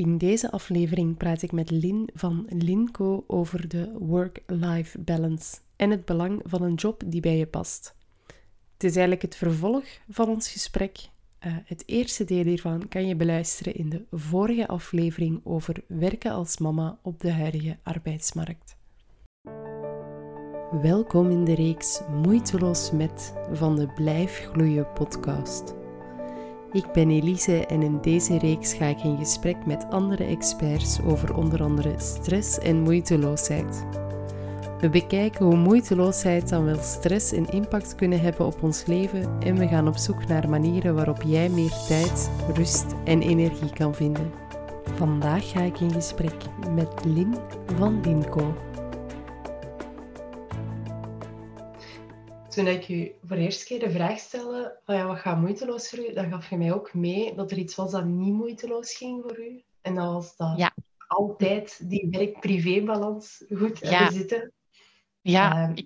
In deze aflevering praat ik met Lin van Linco over de work-life balance en het belang van een job die bij je past. Het is eigenlijk het vervolg van ons gesprek. Uh, het eerste deel hiervan kan je beluisteren in de vorige aflevering over werken als mama op de huidige arbeidsmarkt. Welkom in de reeks Moeiteloos met van de Blijf Gloeien podcast. Ik ben Elise en in deze reeks ga ik in gesprek met andere experts over onder andere stress en moeiteloosheid. We bekijken hoe moeiteloosheid dan wel stress en impact kunnen hebben op ons leven en we gaan op zoek naar manieren waarop jij meer tijd, rust en energie kan vinden. Vandaag ga ik in gesprek met Lin van Linco. Toen ik u voor de eerste keer de vraag stelde, van ja, wat gaat moeiteloos voor u, dan gaf je mij ook mee dat er iets was dat niet moeiteloos ging voor u. En dat was dat ja. altijd die werk-privé-balans goed ja. zitten. Ja, ehm,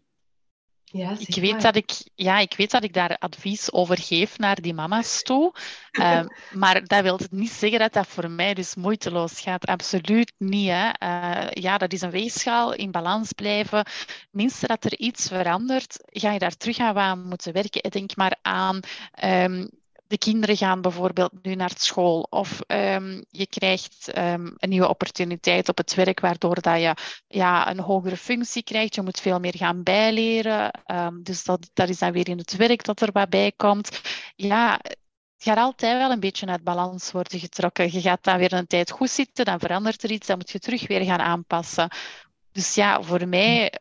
ja, ik, weet dat ik, ja, ik weet dat ik daar advies over geef naar die mama's toe. Ehm, maar dat wil niet zeggen dat dat voor mij dus moeiteloos gaat. Absoluut niet. Hè. Uh, ja, dat is een weegschaal, in balans blijven. Minstens dat er iets verandert, ga je daar terug aan moeten werken. Denk maar aan um, de kinderen gaan bijvoorbeeld nu naar school of um, je krijgt um, een nieuwe opportuniteit op het werk waardoor dat je ja, een hogere functie krijgt. Je moet veel meer gaan bijleren. Um, dus dat, dat is dan weer in het werk dat er wat bij komt. Ja, het gaat altijd wel een beetje uit balans worden getrokken. Je gaat dan weer een tijd goed zitten, dan verandert er iets, dan moet je terug weer gaan aanpassen. Dus ja, voor mij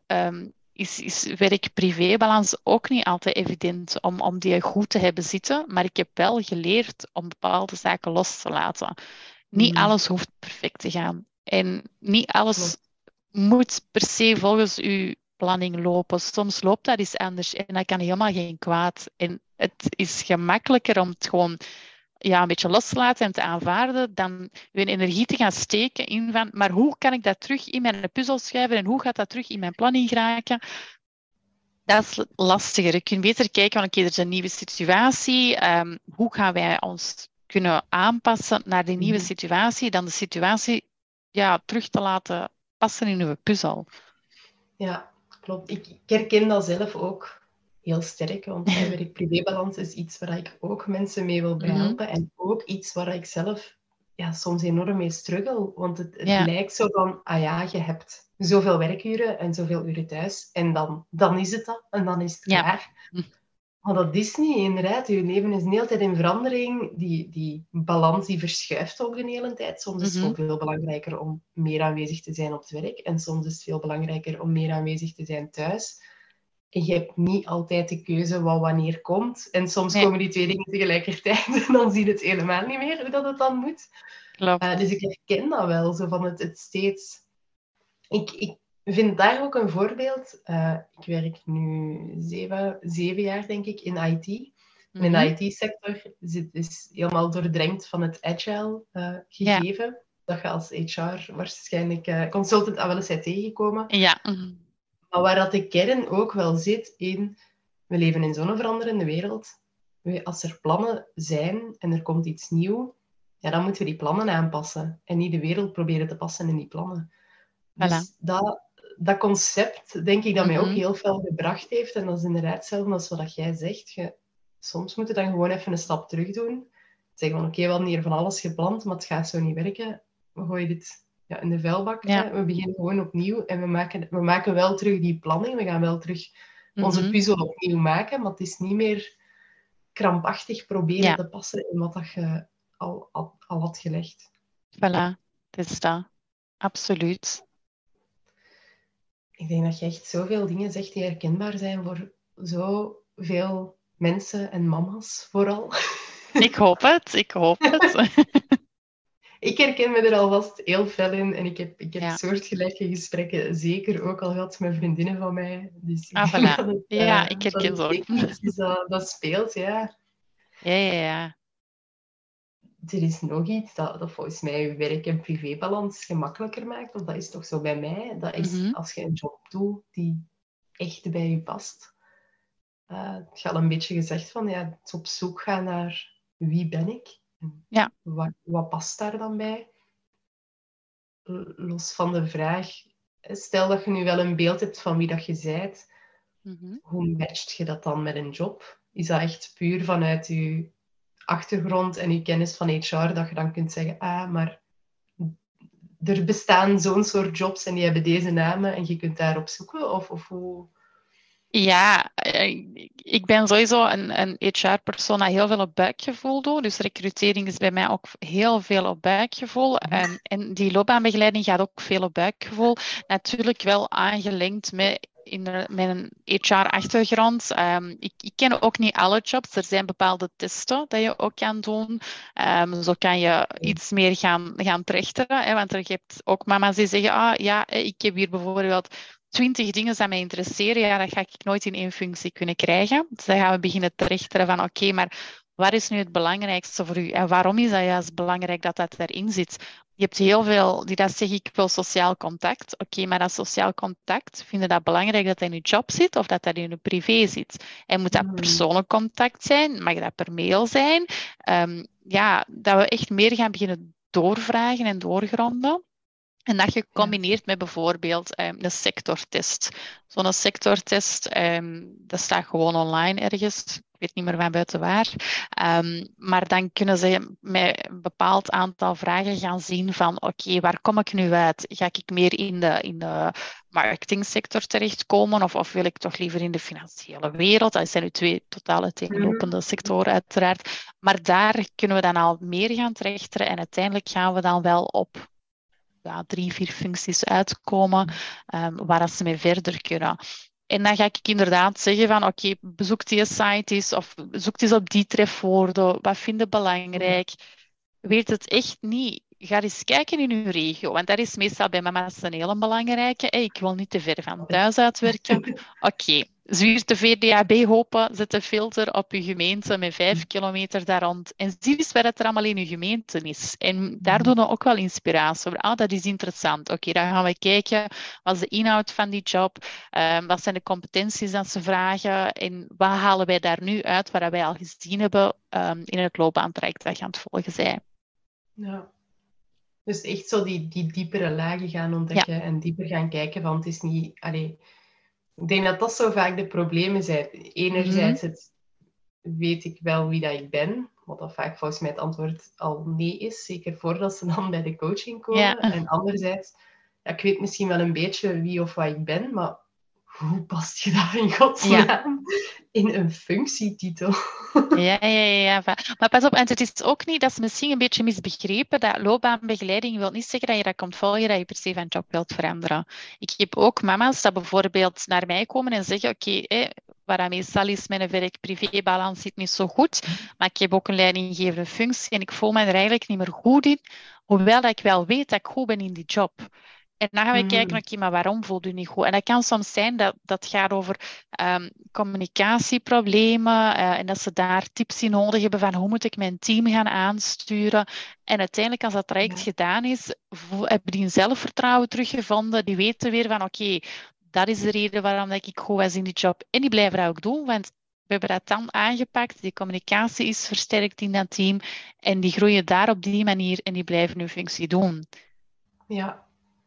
is, is werk-privé-balans ook niet altijd evident om, om die goed te hebben zitten. Maar ik heb wel geleerd om bepaalde zaken los te laten. Niet mm. alles hoeft perfect te gaan. En niet alles moet per se volgens uw planning lopen. Soms loopt dat iets anders en dat kan helemaal geen kwaad. En het is gemakkelijker om het gewoon ja, een beetje los te laten en te aanvaarden, dan weer energie te gaan steken in van, maar hoe kan ik dat terug in mijn puzzel schrijven en hoe gaat dat terug in mijn planning geraken? Dat is lastiger. Je kunt beter kijken, van oké, er is een nieuwe situatie. Um, hoe gaan wij ons kunnen aanpassen naar die nieuwe mhm. situatie, dan de situatie ja, terug te laten passen in uw puzzel. Ja, klopt. Ik herken dat zelf ook heel sterk. Want werk-privébalans is iets waar ik ook mensen mee wil mhm. helpen. En ook iets waar ik zelf ja, soms enorm mee struggle. Want het, het lijkt zo van, ah ja, je hebt zoveel werkuren en zoveel uren thuis. En dan, dan is het dat. En dan is het klaar. Hm. Maar dat is niet, inderdaad. Je leven is een hele tijd in verandering. Die, die balans die verschuift ook een hele tijd. Soms is het mm veel belangrijker om meer aanwezig te zijn op het werk. En soms is het veel belangrijker om meer aanwezig te zijn thuis je hebt niet altijd de keuze wat wanneer komt. En soms komen die twee dingen tegelijkertijd en dan zie je het helemaal niet meer hoe dat het dan moet. Klopt. Uh, dus ik herken dat wel, zo van het, het steeds... Ik, ik vind daar ook een voorbeeld. Uh, ik werk nu zeven, zeven jaar, denk ik, in IT. In de mhm. IT-sector is helemaal doordrenkt van het agile uh, gegeven. Dat je als HR waarschijnlijk consultant al wel eens bent tegengekomen. Ja. Maar waar dat de kern ook wel zit in, we leven in zo'n veranderende wereld. Als er plannen zijn en er komt iets nieuw, ja, dan moeten we die plannen aanpassen. En niet de wereld proberen te passen in die plannen. Dus dat, dat concept, denk ik, dat mij ook mhm. heel veel gebracht heeft. En dat is inderdaad hetzelfde als wat jij zegt. Je, soms moet je dan gewoon even een stap terug doen. Zeggen van, oké, okay, we hadden hier van alles gepland, maar het gaat zo niet werken. We gooien dit ja, in de vuilbak. We beginnen gewoon opnieuw en we maken, we maken wel terug die planning. We gaan wel terug onze mhm. puzzel opnieuw maken, maar het is niet meer krampachtig proberen te passen in wat dat je al, al, al had gelegd. Voilà, dat is dat. Absoluut. Ik denk dat je echt zoveel dingen zegt die herkenbaar zijn voor zoveel mensen en mama's vooral. Ik hoop het, ik hoop het. ik herken me er alvast heel fel in. En ik heb, ik heb soortgelijke gesprekken zeker ook al gehad met vriendinnen van mij. Dus ah, voilà. ja, eh, ik herken zo. Dat, dat speelt, ja. Ja, ja, ja. Er is nog iets dat, dat volgens mij werk- en privébalans gemakkelijker maakt. Of dat is toch zo bij mij. Dat is mhm. als je een job doet die echt bij je past. Uh, het gaat een beetje gezegd van ja, het op zoek gaan naar wie ben ik ja. Wat, wat past daar dan bij? los van de vraag, stel dat je nu wel een beeld hebt van wie dat je bent, mhm. hoe matcht je dat dan met een job? Is dat echt puur vanuit je achtergrond en je kennis van HR dat je dan kunt zeggen, ah, maar er bestaan zo'n soort jobs en die hebben deze namen en je kunt daarop zoeken? Of, of hoe... Ja, eh, ik ben sowieso een, een HR-persoon die heel veel op buikgevoel doet. Dus recrutering is bij mij ook heel veel op buikgevoel. En, en die loopbaanbegeleiding gaat ook veel op buikgevoel. Natuurlijk wel aangelinkt met in met een HR-achtergrond. Ehm, ik, ik, ken ook niet alle jobs. Er zijn bepaalde testen dat je ook kan doen. Um, zo kan je iets meer gaan, gaan trechteren. Hè, want er hebt ook mama's die zeggen, ah ja, ik heb hier bijvoorbeeld twintig dingen die mij interesseren. Ja, dat ga ik nooit in één functie kunnen krijgen. Dus dan gaan we beginnen trechteren van, oké, maar wat is nu het belangrijkste voor u? En waarom is dat juist belangrijk dat dat erin zit? Je hebt heel veel die dat zeggen, ik wil sociaal contact. Oké, maar dat sociaal contact, vinden dat belangrijk dat dat in je job zit of dat dat in je privé zit? En moet dat hmm. persoonlijk contact zijn? Mag dat per mail zijn? Um, ja, dat we echt meer gaan beginnen doorvragen en doorgronden. En dat gecombineerd met bijvoorbeeld um, een sectortest. Zo'n sectortest, um, dat staat gewoon online ergens weet niet meer van buiten waar. Um, maar dan kunnen ze met een bepaald aantal vragen gaan zien van oké, waar kom ik nu uit? Ga ik meer in de, in de marketingsector terechtkomen of, of wil ik toch liever in de financiële wereld? Dat zijn nu twee totale tegenlopende mhm. sectoren uiteraard. Maar daar kunnen we dan al meer gaan trechteren en uiteindelijk gaan we dan wel op ja, drie, vier functies uitkomen um, waar ze mee verder kunnen. En dan ga ik inderdaad zeggen van oké, bezoek die site eens of zoek eens op die trefwoorden. Wat vind je belangrijk? Weet het echt niet. Ga eens kijken in uw regio. Want dat is meestal bij mama's een hele belangrijke. ik wil niet te ver van thuis uitwerken. Oké, Zwier de VDAB hopen, zet een filter op je gemeente met vijf mm. kilometer daar rond. En zie eens wat er allemaal in je gemeente is. En daar mm. doen we ook wel inspiratie over. Ah, dat is interessant. Oké, dan gaan we kijken. Wat is de inhoud van die job? Um, wat zijn de competenties dat ze vragen? En wat halen wij daar nu uit, wat wij al gezien hebben um, in het loopbaantraject dat je aan het volgen zijn? Ja. Dus echt zo die, die diepere lagen gaan ontdekken en dieper gaan kijken. Want het is niet... Allee, ik denk dat dat zo vaak de problemen zijn. Enerzijds mhm. het, weet ik wel wie dat ik ben, wat dat vaak volgens mij het antwoord al nee is, zeker voordat ze dan bij de coaching komen. En anderzijds, ja, ik weet misschien wel een beetje wie of wat ik ben, maar hoe past je daar in godsnaam in een functietitel? Ja, ja, ja, Maar pas op, en het is ook niet, dat is misschien een beetje misbegrepen, dat loopbaanbegeleiding wil niet zeggen dat je dat komt volgen, dat je per se van job wilt veranderen. Ik heb ook mama's dat bijvoorbeeld naar mij komen en zeggen, oké, okay, waar meestal is mijn werk-privé-balans zit niet zo goed, maar ik heb ook een leidinggevende functie en ik voel me er eigenlijk niet meer goed in, hoewel dat ik wel weet dat ik goed ben in die job. En dan gaan we kijken, mm. oké, maar waarom voelt u niet goed? En dat kan soms zijn dat dat gaat over um, communicatieproblemen uh, en dat ze daar tips in nodig hebben van hoe moet ik mijn team gaan aansturen. En uiteindelijk, als dat traject gedaan is, hebben die een zelfvertrouwen teruggevonden. Die weten weer van, oké, dat is de reden waarom ik goed was in die job. En die blijven dat ook doen, want we hebben dat dan aangepakt. Die communicatie is versterkt in dat team. En die groeien daar op die manier en die blijven hun functie doen. Ja,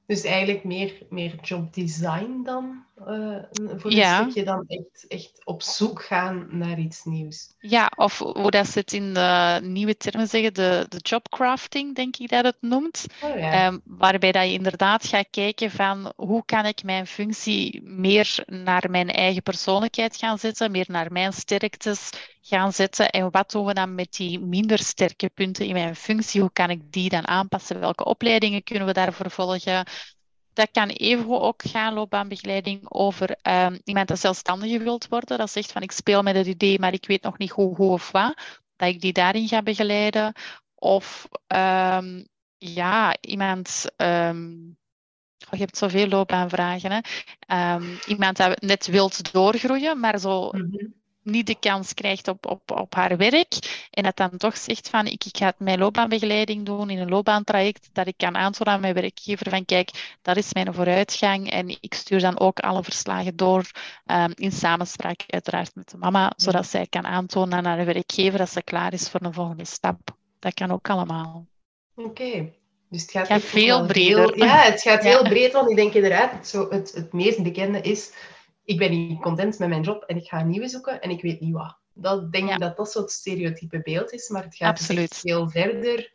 dus eigenlijk meer, meer jobdesign dan uh, voor een stukje dan echt, echt op zoek gaan naar iets nieuws. Ja, of hoe dat ze het in de nieuwe termen zeggen, de, de jobcrafting, denk ik dat het noemt. Oh, ja. um, waarbij dat je inderdaad gaat kijken van hoe kan ik mijn functie meer naar mijn eigen persoonlijkheid gaan zetten, meer naar mijn sterktes gaan zetten. En wat doen we dan met die minder sterke punten in mijn functie? Hoe kan ik die dan aanpassen? Welke opleidingen kunnen we daarvoor volgen? Dat kan even ook gaan, loopbaanbegeleiding, over um, iemand dat zelfstandig wilt worden. Dat zegt van ik speel met het idee, maar ik weet nog niet hoe, hoe of wat. Dat ik die daarin ga begeleiden. Of um, ja, iemand... Um, oh, je hebt zoveel loopbaanvragen. Hè? iemand dat net wilt doorgroeien, maar zo mhm niet de kans krijgt op, op, op haar werk en dat dan toch zegt van ik, ik ga mijn loopbaanbegeleiding doen in een loopbaantraject, dat ik kan aantonen aan mijn werkgever van kijk, dat is mijn vooruitgang en ik stuur dan ook alle verslagen door um, in samenspraak uiteraard met de mama, zodat zij kan aantonen aan haar werkgever dat ze klaar is voor een volgende stap. Dat kan ook allemaal. Oké. Dus het gaat, veel breder. ja, het gaat heel breed, want ik denk inderdaad, het, zo, het, het meest bekende is, ik ben niet content met mijn job en ik ga een nieuwe zoeken en ik weet niet wat. Dat denk ik dat dat zo'n stereotype beeld is, maar het gaat dus veel verder.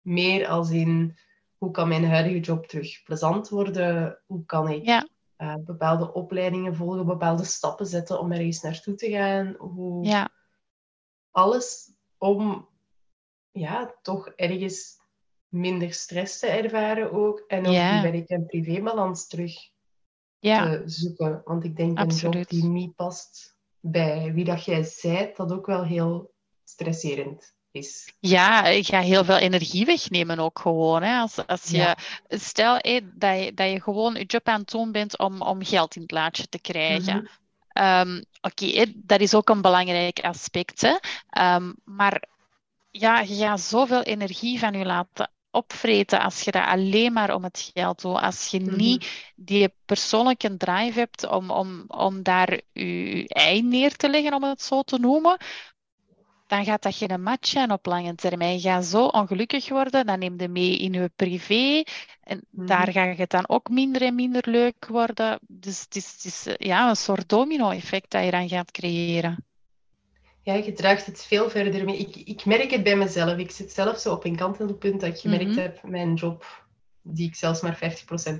Meer als in, hoe kan mijn huidige job terug plezant worden? Hoe kan ik ja. Eh, bepaalde opleidingen volgen, bepaalde stappen zetten om ergens naartoe te gaan? Hoe... Ja. Alles om ja, toch ergens minder stress te ervaren ook. En ook die werk- en privébalans terug te zoeken. Want ik denk Absoluut. een job die niet past bij wie dat jij zijt, dat ook wel heel stresserend is. Ja, ik ga heel veel energie wegnemen ook gewoon. Hè. Als, als je, Stel dat, je, dat je gewoon je job aan het doen bent om, om geld in het laadje te krijgen. Mhm. Ehm, oké, dat is ook een belangrijk aspect. Hè. Ehm, maar ja, je gaat zoveel energie van je laten opvreten als je dat alleen maar om het geld doet. Als je mhm. niet die persoonlijke drive hebt om, om, om daar je ei neer te leggen, om het zo te noemen, dan gaat dat geen match zijn op lange termijn. Je gaat zo ongelukkig worden, dan neem je mee in je privé. En mhm. daar gaat het dan ook minder en minder leuk worden. Dus het is, het is ja, een soort domino-effect dat je dan gaat creëren. Ja, je draagt het veel verder mee. Ik, ik merk het bij mezelf. Ik zit zelf zo op een kantelpunt dat ik gemerkt mm heb, mijn job, die ik zelfs maar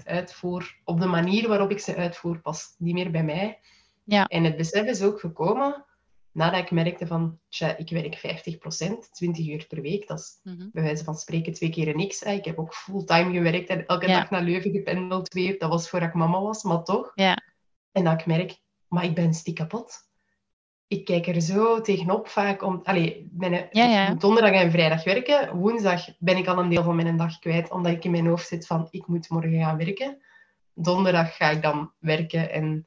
50% uitvoer, op de manier waarop ik ze uitvoer, past niet meer bij mij. Ja. En het besef is ook gekomen nadat ik merkte van, tja, ik werk 50%, 20 uur per week. Dat is mm bij wijze van spreken twee keer niks. Ik heb ook fulltime gewerkt en elke dag naar Leuven gependeld weer. Dat was voordat ik mama was, maar toch. Ja. En dat ik merk, maar ik ben stiek kapot ik kijk er zo tegenop vaak om... Allee, mijn, ja, donderdag en vrijdag werken. Woensdag ben ik al een deel van mijn dag kwijt, omdat ik in mijn hoofd zit van ik moet morgen gaan werken. Donderdag ga ik dan werken en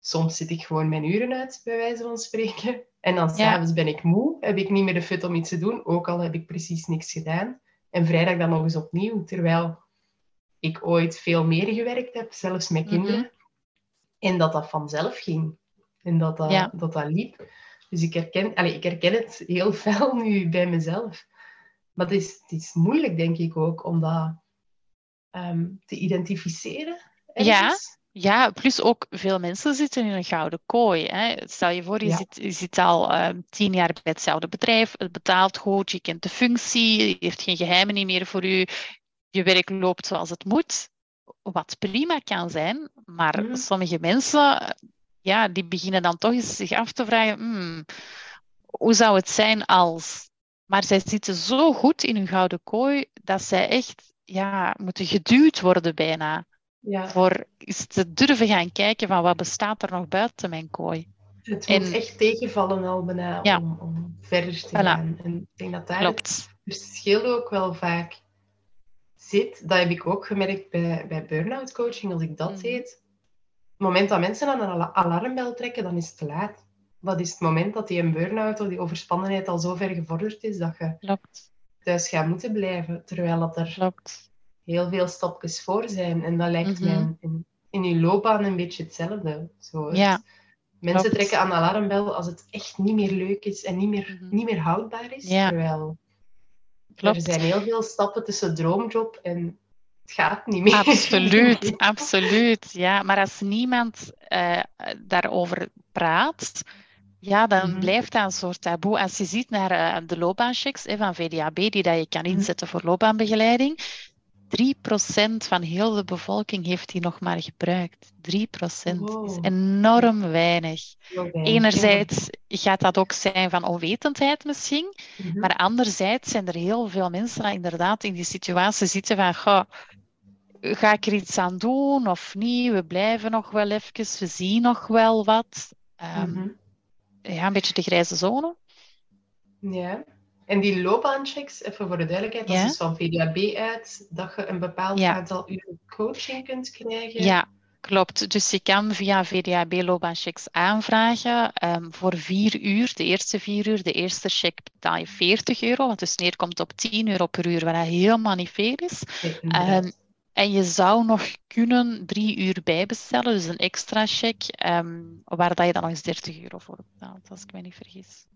soms zit ik gewoon mijn uren uit, bij wijze van spreken. En dan s'avonds ben ik moe, heb ik niet meer de fut om iets te doen, ook al heb ik precies niks gedaan. En vrijdag dan nog eens opnieuw, terwijl ik ooit veel meer gewerkt heb, zelfs met mhm. kinderen. En dat dat vanzelf ging. En dat dat, dat, dat liep. Dus ik herken, allez, ik herken het heel fel nu bij mezelf. Maar het is, het is moeilijk, denk ik ook, om dat ehm, te identificeren. Ja, ja, plus ook veel mensen zitten in een gouden kooi. Hè. Stel je voor, je, zit, je zit al um, tien jaar bij hetzelfde bedrijf, het betaalt goed, je kent de functie, je heeft geen geheimen meer voor je, je werk loopt zoals het moet. Wat prima kan zijn, maar mhm. sommige mensen ja, die beginnen dan toch eens zich af te vragen, hmm, hoe zou het zijn als... Maar zij zitten zo goed in hun gouden kooi dat zij echt ja, moeten geduwd worden bijna. Ja. Voor eens te durven gaan kijken van wat bestaat er nog buiten mijn kooi. Het moet echt tegenvallen al bijna om, om, verder te gaan. En ik denk dat daar het verschil ook wel vaak zit. Dat heb ik ook gemerkt bij, bij burn-out coaching, als ik dat mm. deed het moment dat mensen aan een alarmbel trekken, dan is het te laat. Dat is het moment dat die een burn-out of die overspannenheid al zo ver gevorderd is dat je Klopt. thuis gaat moeten blijven. Terwijl dat er Klopt. heel veel stapjes voor zijn. En dat lijkt mij mhm. in, in je loopbaan een beetje hetzelfde. Zo, ja. Mensen trekken aan de alarmbel als het echt niet meer leuk is en niet meer, mhm. niet meer houdbaar is. Terwijl Klopt. er zijn heel veel stappen tussen droomjob en gaat niet meer. Absoluut, absoluut. Ja, maar als niemand uh, daarover praat, ja, dan mhm. blijft dat een soort taboe. Als je ziet naar uh, de loopbaanchecks van VDAB, die dat je kan mhm. inzetten voor loopbaanbegeleiding, 3% van heel de bevolking heeft die nog maar gebruikt. 3% is enorm weinig. Enerzijds gaat dat ook zijn van onwetendheid misschien, mhm. maar anderzijds zijn er heel veel mensen die inderdaad in die situatie zitten van, goh, ga ik er iets aan doen of niet? We blijven nog wel even, we zien nog wel wat. Um, Ja, een beetje de grijze zone. Ja. En die loopbaanchecks, even voor de duidelijkheid, dat is dus van VDAB uit dat je een bepaald aantal uren coaching kunt krijgen. Ja, klopt. Dus je kan via VDAB loopbaanchecks aanvragen um, voor vier uur. De eerste vier uur, de eerste check betaal je 40 euro, wat dus neerkomt op 10 euro per uur, wat helemaal niet veel is. Um, en je zou nog kunnen drie uur bijbestellen, dus een extra check, um, waar dat je dan nog eens 30 euro voor betaalt, als ik me niet vergis.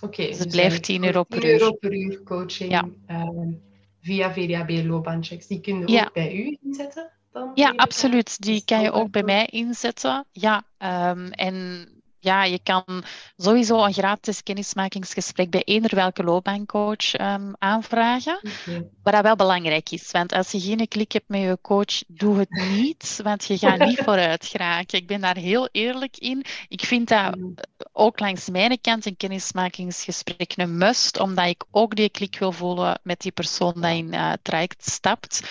Oké. dus het dus blijft 10 euro per uur. 10 euro per uur coaching. Ja. Um, via VDAB loopbaanchecks. Die kun je ook bij u inzetten? Dan ja, absoluut. Die kan je ook bij mij inzetten. Ja, um, en ja, je kan sowieso een gratis kennismakingsgesprek bij eender welke loopbaancoach um, aanvragen. Okay. Wat dat wel belangrijk is, want als je geen klik hebt met je coach, doe het niet, want je gaat niet vooruit geraken. Ik ben daar heel eerlijk in. Ik vind dat mm. ook langs mijn kant een kennismakingsgesprek een must, omdat ik ook die klik wil voelen met die persoon die in uh, traject stapt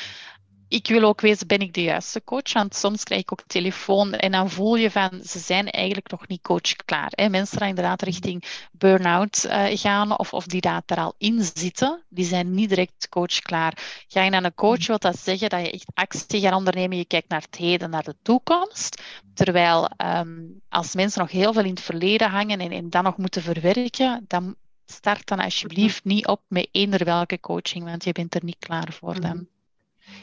ik wil ook weten, ben ik de juiste coach? Want soms krijg ik ook telefoon en dan voel je van, ze zijn eigenlijk nog niet coachklaar. Hè? Mensen die inderdaad richting burn-out uh, gaan of, of die daar al in zitten, die zijn niet direct coachklaar. Ga je naar een coach, wil dat zeggen dat je echt actie gaat ondernemen, je kijkt naar het heden, naar de toekomst. Terwijl um, als mensen nog heel veel in het verleden hangen en, en dat nog moeten verwerken, dan start dan alsjeblieft niet op met eender welke coaching, want je bent er niet klaar voor dan.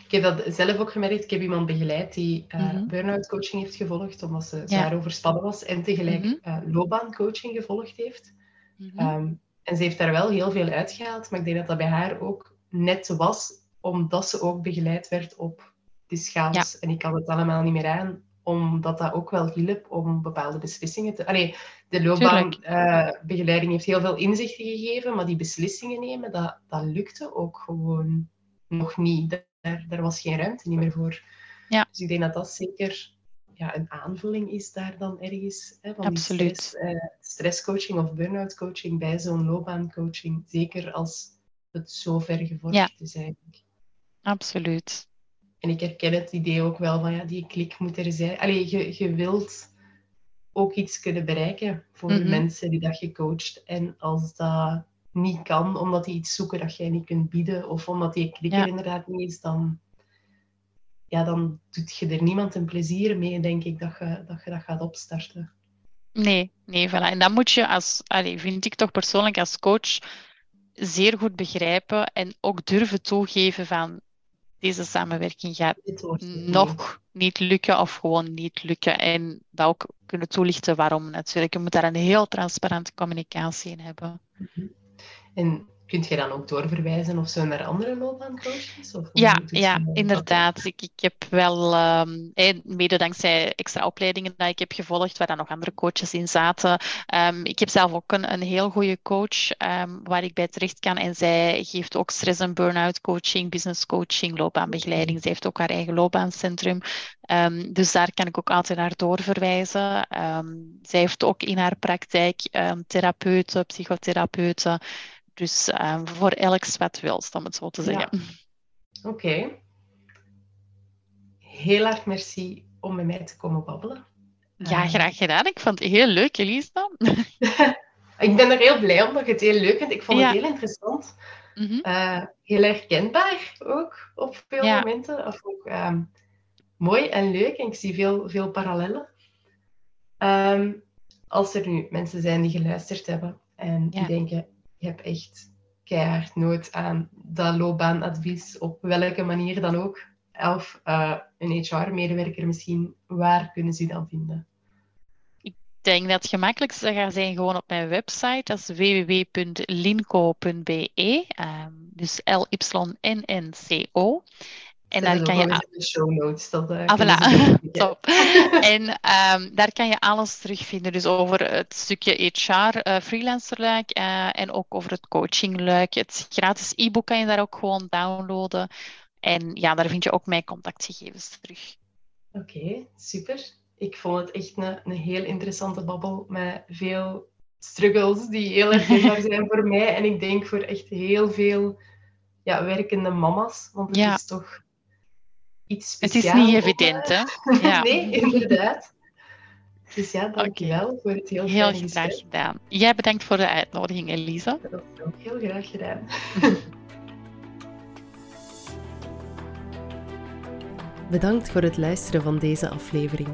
Ik heb dat zelf ook gemerkt. Ik heb iemand begeleid die uh, burn-out coaching heeft gevolgd, omdat ze zwaar overspannen was. En tegelijk mm loopbaancoaching gevolgd heeft. Mhm. Ehm, en ze heeft daar wel heel veel uitgehaald. Maar ik denk dat dat bij haar ook net was, omdat ze ook begeleid werd op de schaals. En ik kan het allemaal niet meer aan, omdat dat ook wel hielp om bepaalde beslissingen te... Allee, de loopbaanbegeleiding uh, heeft heel veel inzichten gegeven, maar die beslissingen nemen, dat, dat lukte ook gewoon nog niet daar, daar was geen ruimte niet meer voor. Ja. Dus ik denk dat dat zeker ja, een aanvulling is daar dan ergens. Hè, van Absoluut. Stress, uh, stresscoaching of burn-out coaching bij zo'n loopbaancoaching. Zeker als het zo ver gevorderd is eigenlijk. Absoluut. En ik herken het idee ook wel van ja, die klik moet er zijn. Allee, je, je wilt ook iets kunnen bereiken voor de mhm. mensen die dat je coacht. En als dat niet kan, omdat die iets zoeken dat jij niet kunt bieden, of omdat die klik er inderdaad niet is, dan, ja, dan doet je er niemand een plezier mee, denk ik, dat je dat, je dat gaat opstarten. Nee, nee, voilà. En dan moet je als, allez, vind ik toch persoonlijk als coach, zeer goed begrijpen en ook durven toegeven van deze samenwerking gaat nog niet lukken of gewoon niet lukken. En dat ook kunnen toelichten waarom natuurlijk. Je moet daar een heel transparante communicatie in hebben. Mhm. En kunt je dan ook doorverwijzen of zo naar andere loopbaancoaches? Of ja, ja inderdaad. Ik, ik heb wel, um, mede dankzij extra opleidingen die ik heb gevolgd, waar dan nog andere coaches in zaten. Um, ik heb zelf ook een, een heel goede coach um, waar ik bij terecht kan. En zij geeft ook stress- en burn-out coaching, business coaching, loopbaanbegeleiding. Zij heeft ook haar eigen loopbaancentrum. Um, dus daar kan ik ook altijd naar doorverwijzen. Um, zij heeft ook in haar praktijk um, therapeuten, psychotherapeuten. Dus uh, voor elk wat wil, om het zo te zeggen. Oké. Okay. Heel erg merci om met mij te komen babbelen. Ja, graag gedaan. Ik vond het heel leuk, Elisa. ik ben er heel blij om dat je het heel leuk vindt. Ik vond het heel interessant. Mm -hmm. uh, heel herkenbaar ook op veel ja. momenten. Of ook um, mooi en leuk. En ik zie veel, veel parallellen. Um, als er nu mensen zijn die geluisterd hebben en die denken, je hebt echt keihard nood aan dat loopbaanadvies, op welke manier dan ook. Of uh, een HR-medewerker misschien, waar kunnen ze dat vinden? Ik denk dat het gemakkelijkste gaat zijn gewoon op mijn website. Dat is www.linco.be. Um, dus L-Y-N-N-C-O. En daar kan je... De show notes. Dat, uh, ah, voilà. Top. en um, daar kan je alles terugvinden. Dus over het stukje HR, uh, eh, freelancerluik uh, en ook over het coachingluik. Het gratis e-book kan je daar ook gewoon downloaden. En ja, daar vind je ook mijn contactgegevens terug. Oké, super. Ik vond het echt een, een heel interessante babbel met veel struggles die heel herkenbaar zijn voor mij. En ik denk voor echt heel veel ja, werkende mama's. Want het ja. is toch het is niet evident, hè? Ja. nee, inderdaad. Dus ja, dankjewel okay. voor het heel Heel graag gedaan. Jij bedankt voor de uitnodiging, Elisa. Heel graag gedaan. Bedankt voor het luisteren van deze aflevering.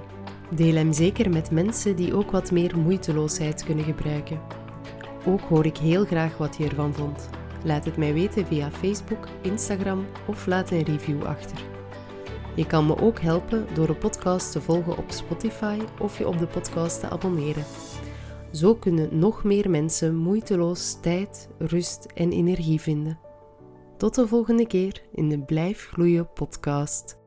Deel hem zeker met mensen die ook wat meer moeiteloosheid kunnen gebruiken. Ook hoor ik heel graag wat je ervan vond. Laat het mij weten via Facebook, Instagram of laat een review achter. Je kan me ook helpen door de podcast te volgen op Spotify of je op de podcast te abonneren. Zo kunnen nog meer mensen moeiteloos tijd, rust en energie vinden. Tot de volgende keer in de Blijf Gloeien podcast.